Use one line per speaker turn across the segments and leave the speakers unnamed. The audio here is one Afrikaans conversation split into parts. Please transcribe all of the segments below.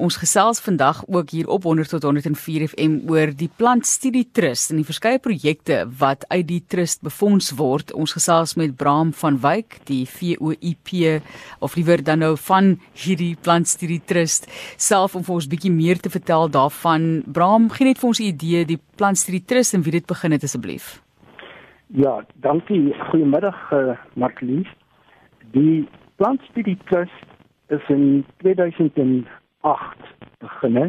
Ons gesels vandag ook hier op 100 tot 104 FM oor die Plantstudie Trust en die verskeie projekte wat uit die trust befonds word. Ons gesels met Braam van Wyk, die VOIP of liewer dan nou van hierdie Plantstudie Trust self om vir ons bietjie meer te vertel daarvan. Braam, gee net vir ons 'n idee die Plantstudie Trust en wie dit begin het asseblief.
Ja, dankie. Goeiemiddag, uh, Marlies. Die Plantstudie Trust is in 2000 8 beginne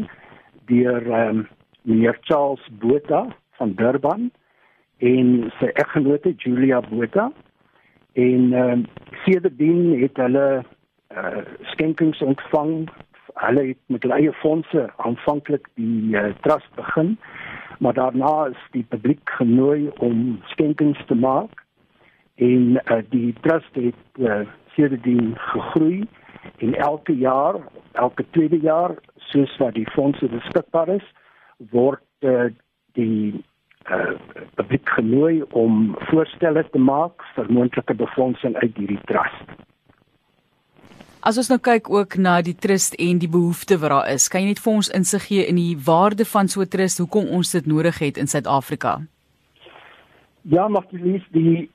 deur ehm um, meneer Charles Botha van Durban en sy eggenote Julia Botha en ehm um, sedertdien het hulle uh, skenkings ontvang. Hulle het met hulle eie fondse aanvanklik die uh, trust begin maar daarna is die publiek genooi om skenkings te maak en uh, die trust het uh, sedertdien gegroei en elke jaar elke tweede jaar soos wat die fondse beskikbaar is word uh, die uh, publiek genooi om voorstelle te maak vir moontlike befondsing uit hierdie trust.
As ons nou kyk ook na die trust en die behoeftes wat daar is, kan jy net vir ons insig gee in die waarde van so 'n trust, hoekom ons dit nodig het in Suid-Afrika?
Ja, jy lees die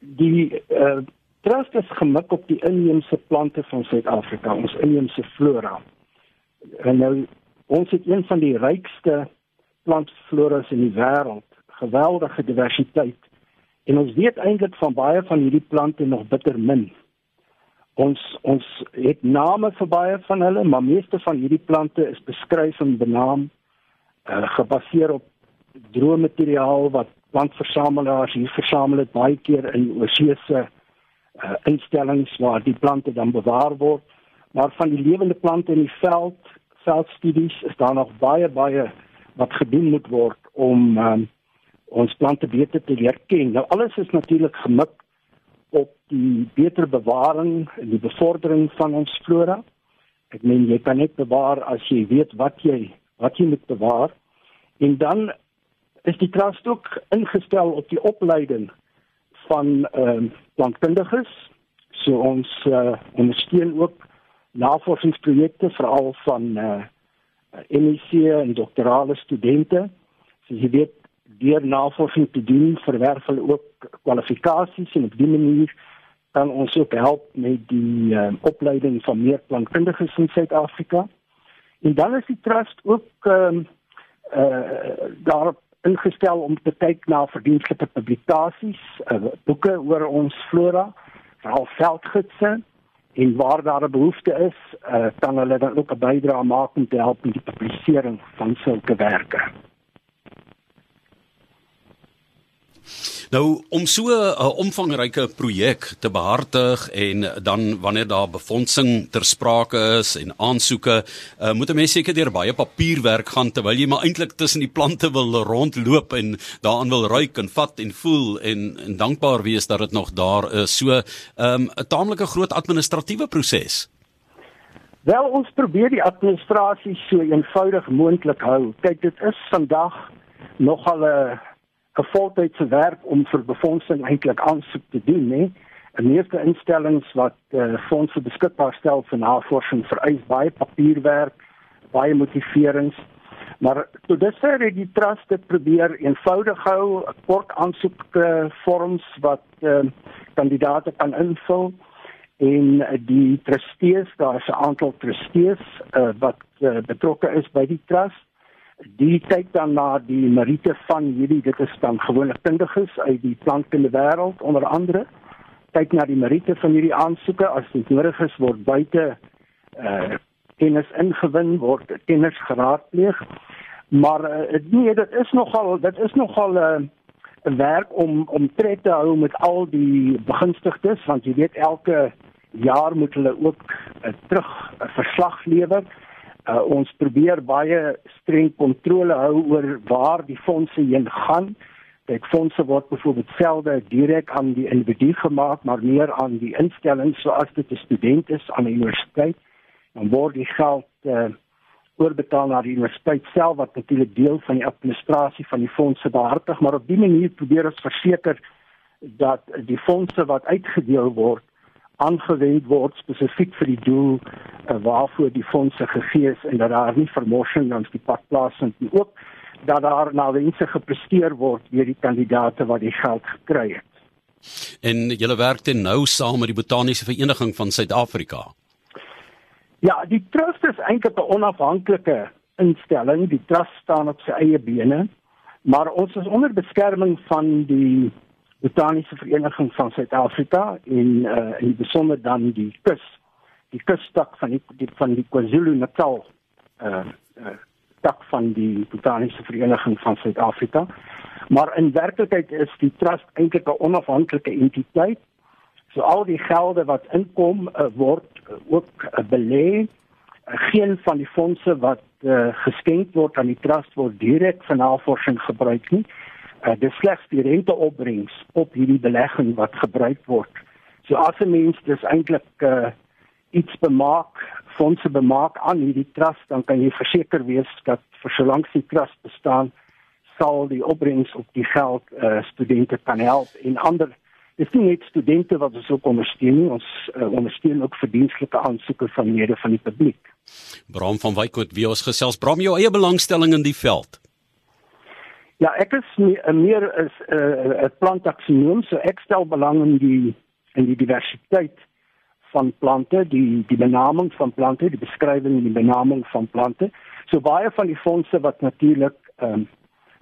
die uh, Trust is gemik op die inheemse plante van Suid-Afrika, ons inheemse flora. En nou ons het een van die rykste plantfloras in die wêreld, geweldige diversiteit. En ons weet eintlik van baie van hierdie plante nog bitter min. Ons ons het name vir baie van hulle, maar meeste van hierdie plante is beskryf en benaam uh, gebaseer op droommateriaal wat plantversamelaars hier versamel het baie keer in oseese uh, instellings waar die plante dan bewaar word. Maar van die lewende plante in die veld, veldstudies is daar nog baie baie wat gedoen moet word om um, ons plante beter te leer ken. Nou alles is natuurlik gemik op die beter bewaring en die bevordering van ons flora. Ek meen jy kan net bewaar as jy weet wat jy wat jy moet bewaar. En dan is die trust ook ingestel op die opleiding van ehm uh, plantkundiges. So ons uh, ondersteun ook navorsingsprojekte veral van eh uh, MEC en doktorale studente. So jy weet deur navorsing te doen verwerf hulle ook kwalifikasies en op die manier kan ons ook help met die uh, opleiding van meer plantkundiges in Suid-Afrika. En dan is die trust ook ehm uh, uh, daar ingestel om te kyk na verdienstelike publikasies, uh, boeke oor ons flora, veral veldgidse en waar daar 'n behoefte is, uh, kan hulle dan ook 'n bydrae maak om te help met die publisering van sulke werke.
Nou om so 'n omvangryke projek te behartig en dan wanneer daar befondsing ter sprake is en aansoeke, uh, moet 'n mens seker deur baie papierwerk gaan terwyl jy maar eintlik tussen die plante wil rondloop en daaraan wil ruik en vat en voel en en dankbaar wees dat dit nog daar is. So 'n um, 'n taamlike groot administratiewe proses.
Wel ons probeer die administrasie so eenvoudig moontlik hou. Kyk, dit is vandag nogal 'n 'n voltydse werk om vir befondsing eintlik aansoek te doen, né? En meeste instellings wat uh, fondse beskikbaar stel vir navorsing vereis baie papierwerk, baie motiverings. Maar tot dusver het die trust dit probeer eenvoudig hou, kort aansoekvorms uh, wat uh, kandidate kan invul en uh, die trustees, daar is 'n aantal trustees uh, wat uh, betrokke is by die trust die kyk dan na die meriete van hierdie dit is dan gewoonlik kundiges uit die plantkunde wêreld onder andere. Kyk na die meriete van hierdie aansoeke. As dit nodig is word buite uh kennis ingewin word kennis geraadpleeg. Maar uh, nee dit is nogal dit is nogal 'n uh, werk om om tred te hou met al die begunstigdes want jy weet elke jaar moet hulle ook uh, terug 'n uh, verslag lewer Uh, ons probeer baie streng kontrole hou oor waar die fondse heen gaan. Kyk, fondse word byvoorbeeld selde direk aan die individu gemaak, maar meer aan die instelling soos dit 'n student is aan 'n universiteit. Dan word die geld uh, oorbetaal na die universiteit self wat natuurlik deel van die administrasie van die fondse behartig, maar op dié manier probeer ons verseker dat die fondse wat uitgedeel word aangewend word spesifiek vir die doel uh, waarvoor die fondse gegee is en dat daar nie vermorsing langs die pad plaasvind nie ook dat daar na wense gepresteer word deur die kandidate wat die geld gekry het.
En julle werk ten nou saam met die Botaniese Vereniging van Suid-Afrika.
Ja, die trust is eintlik 'n onafhanklike instelling. Die trust staan op sy eie bene, maar ons is onder beskerming van die Botaniese Vereniging van Suid-Afrika en uh in besonder dan die kus die kustak van die, die van die KwaZulu-Natal uh, uh tak van die Botaniese Vereniging van Suid-Afrika. Maar in werklikheid is die trust eintlik 'n onafhanklike entiteit. So al die gelde wat inkom uh, word uh, ook uh, belê. Uh, geen van die fondse wat uh, geskenk word aan die trust word direk vir navorsing gebruik nie. Uh, dis slegs die renteopbrengs op hierdie belegging wat gebruik word. So as 'n mens dis eintlik uh, iets bemaak, fondse bemaak aan hierdie trust, dan kan jy verseker wees dat vir solank die trust bestaan, sal die opbrengs op die geld uh, studente kan help en ander dis nie net studente wat ons ook ondersteun nie, ons uh, ondersteun ook verdienstelike aansoeke van lede van die publiek.
Bram van Wyk het wie ons gesels, Bram jou eie belangstelling in die veld.
Ja, ek is nie, meer is 'n uh, plantaksionoom, so ek stel belang in die in die diversiteit van plante, die die benaming van plante, die beskrywing en die benaming van plante. So baie van die fondse wat natuurlik ehm um,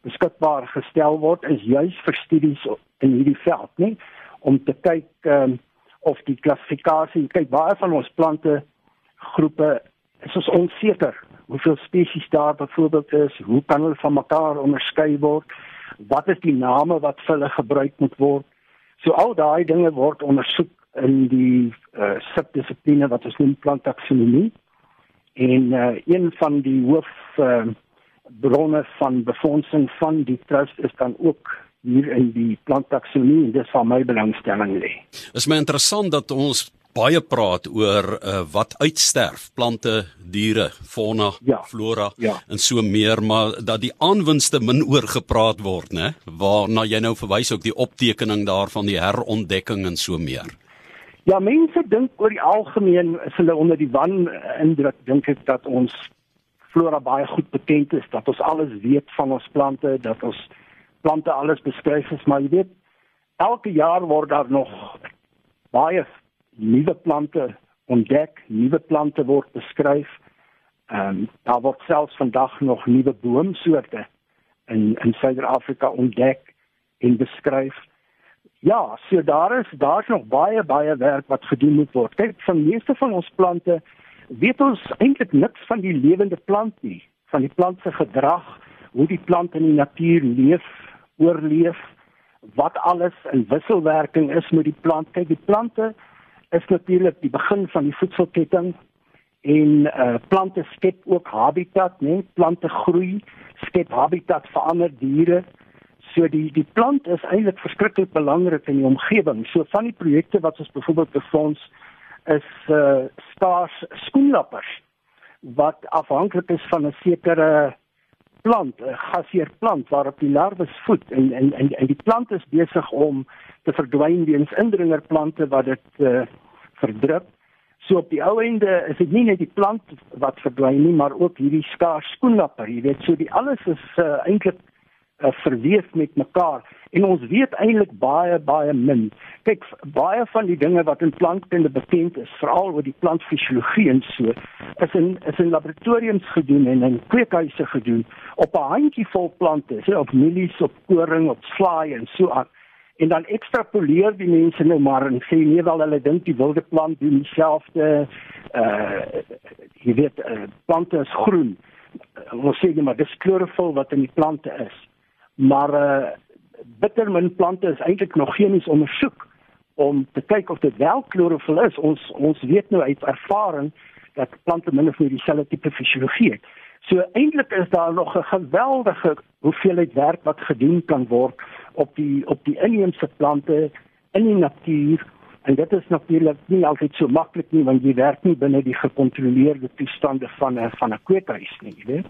beskikbaar gestel word is juis vir studies in hierdie veld, nie om te kyk ehm um, of die klassifikasie, kyk baie van ons plante groepe is ons onseker hoeveel spesies daar byvoorbeeld is, hoe kan hulle van mekaar onderskei word? Wat is die name wat vir hulle gebruik moet word? So al daai dinge word ondersoek in die uh, subdissipline wat ons noem plantaksonomie en uh, een van die hoof uh, bronne van befondsing van die trust is dan ook hier in die plantaksonomie en dis van my belangstelling lê.
Dit is my interessant dat ons baie praat oor uh, wat uitsterf, plante, diere, fauna, ja, flora ja. en so meer, maar dat die aanwinste min oor gepraat word, né? Waarna jy nou verwys ook die optekening daarvan die herontdekking en so meer.
Ja, mense dink oor die algemeen is hulle onder die wan indruk dink ek dat ons flora baie goed bekend is, dat ons alles weet van ons plante, dat ons plante alles beskryf is, maar jy weet elke jaar word daar nog baie nuwe plante ontdek, nuwe plante word beskryf. Ehm um, daar word selfs vandag nog nuwe boomsoorte in in Suider-Afrika ontdek en beskryf. Ja, so daar is daar's nog baie baie werk wat gedoen moet word. Kyk, van meeste van ons plante weet ons eintlik niks van die lewende plant nie, van die plant se gedrag, hoe die plant in die natuur leef, oorleef, wat alles in wisselwerking is met die plant. Kyk, die plante is natuurlik die begin van die voedselketting en uh, plante skep ook habitat, né? Plante groei, skep habitat vir ander diere. So die die plant is eintlik verskriklik belangrik in die omgewing. So van die projekte wat ons byvoorbeeld befonds is uh skaars skoenlappers wat afhanklik is van 'n sekere plant, 'n gasheerplant waarop die larwes voed en en en, en die plant is besig om te verdwyn weens indringerplante wat dit uh verdruk. So op die ou einde is dit nie net die plant wat verdwyn nie, maar ook hierdie skaars skoenlapper. Jy weet, so die alles is uh, eintlik uh, verweef met mekaar en ons weet eintlik baie baie min. Kyk, baie van die dinge wat in plantkunde bekend is, veral oor die plantfisiologie en so, is in is in laboratoriums gedoen en in kweekhuise gedoen op 'n handjievol plante, so op mielies, op koring, op slaai en so aan. En dan ekstrapoleer die mense nou maar en sê nee wel hulle dink die wilde plant doen dieselfde uh jy weet uh, plante is groen. Ons sê net maar dis klorofil wat in die plante is maar uh, bittermin plante is eintlik nog chemies ondersoek om te kyk of dit wel klorofil is. Ons ons weet nou uit ervaring dat plante min of meer dieselfde tipe fisiologie het. So eintlik is daar nog 'n geweldige hoeveelheid werk wat gedoen kan word op die op die inheemse plante in die natuur en dit is natuurlik nie altyd so maklik nie want jy werk nie binne die gekontroleerde toestande van 'n van 'n kweekhuis nie, jy weet.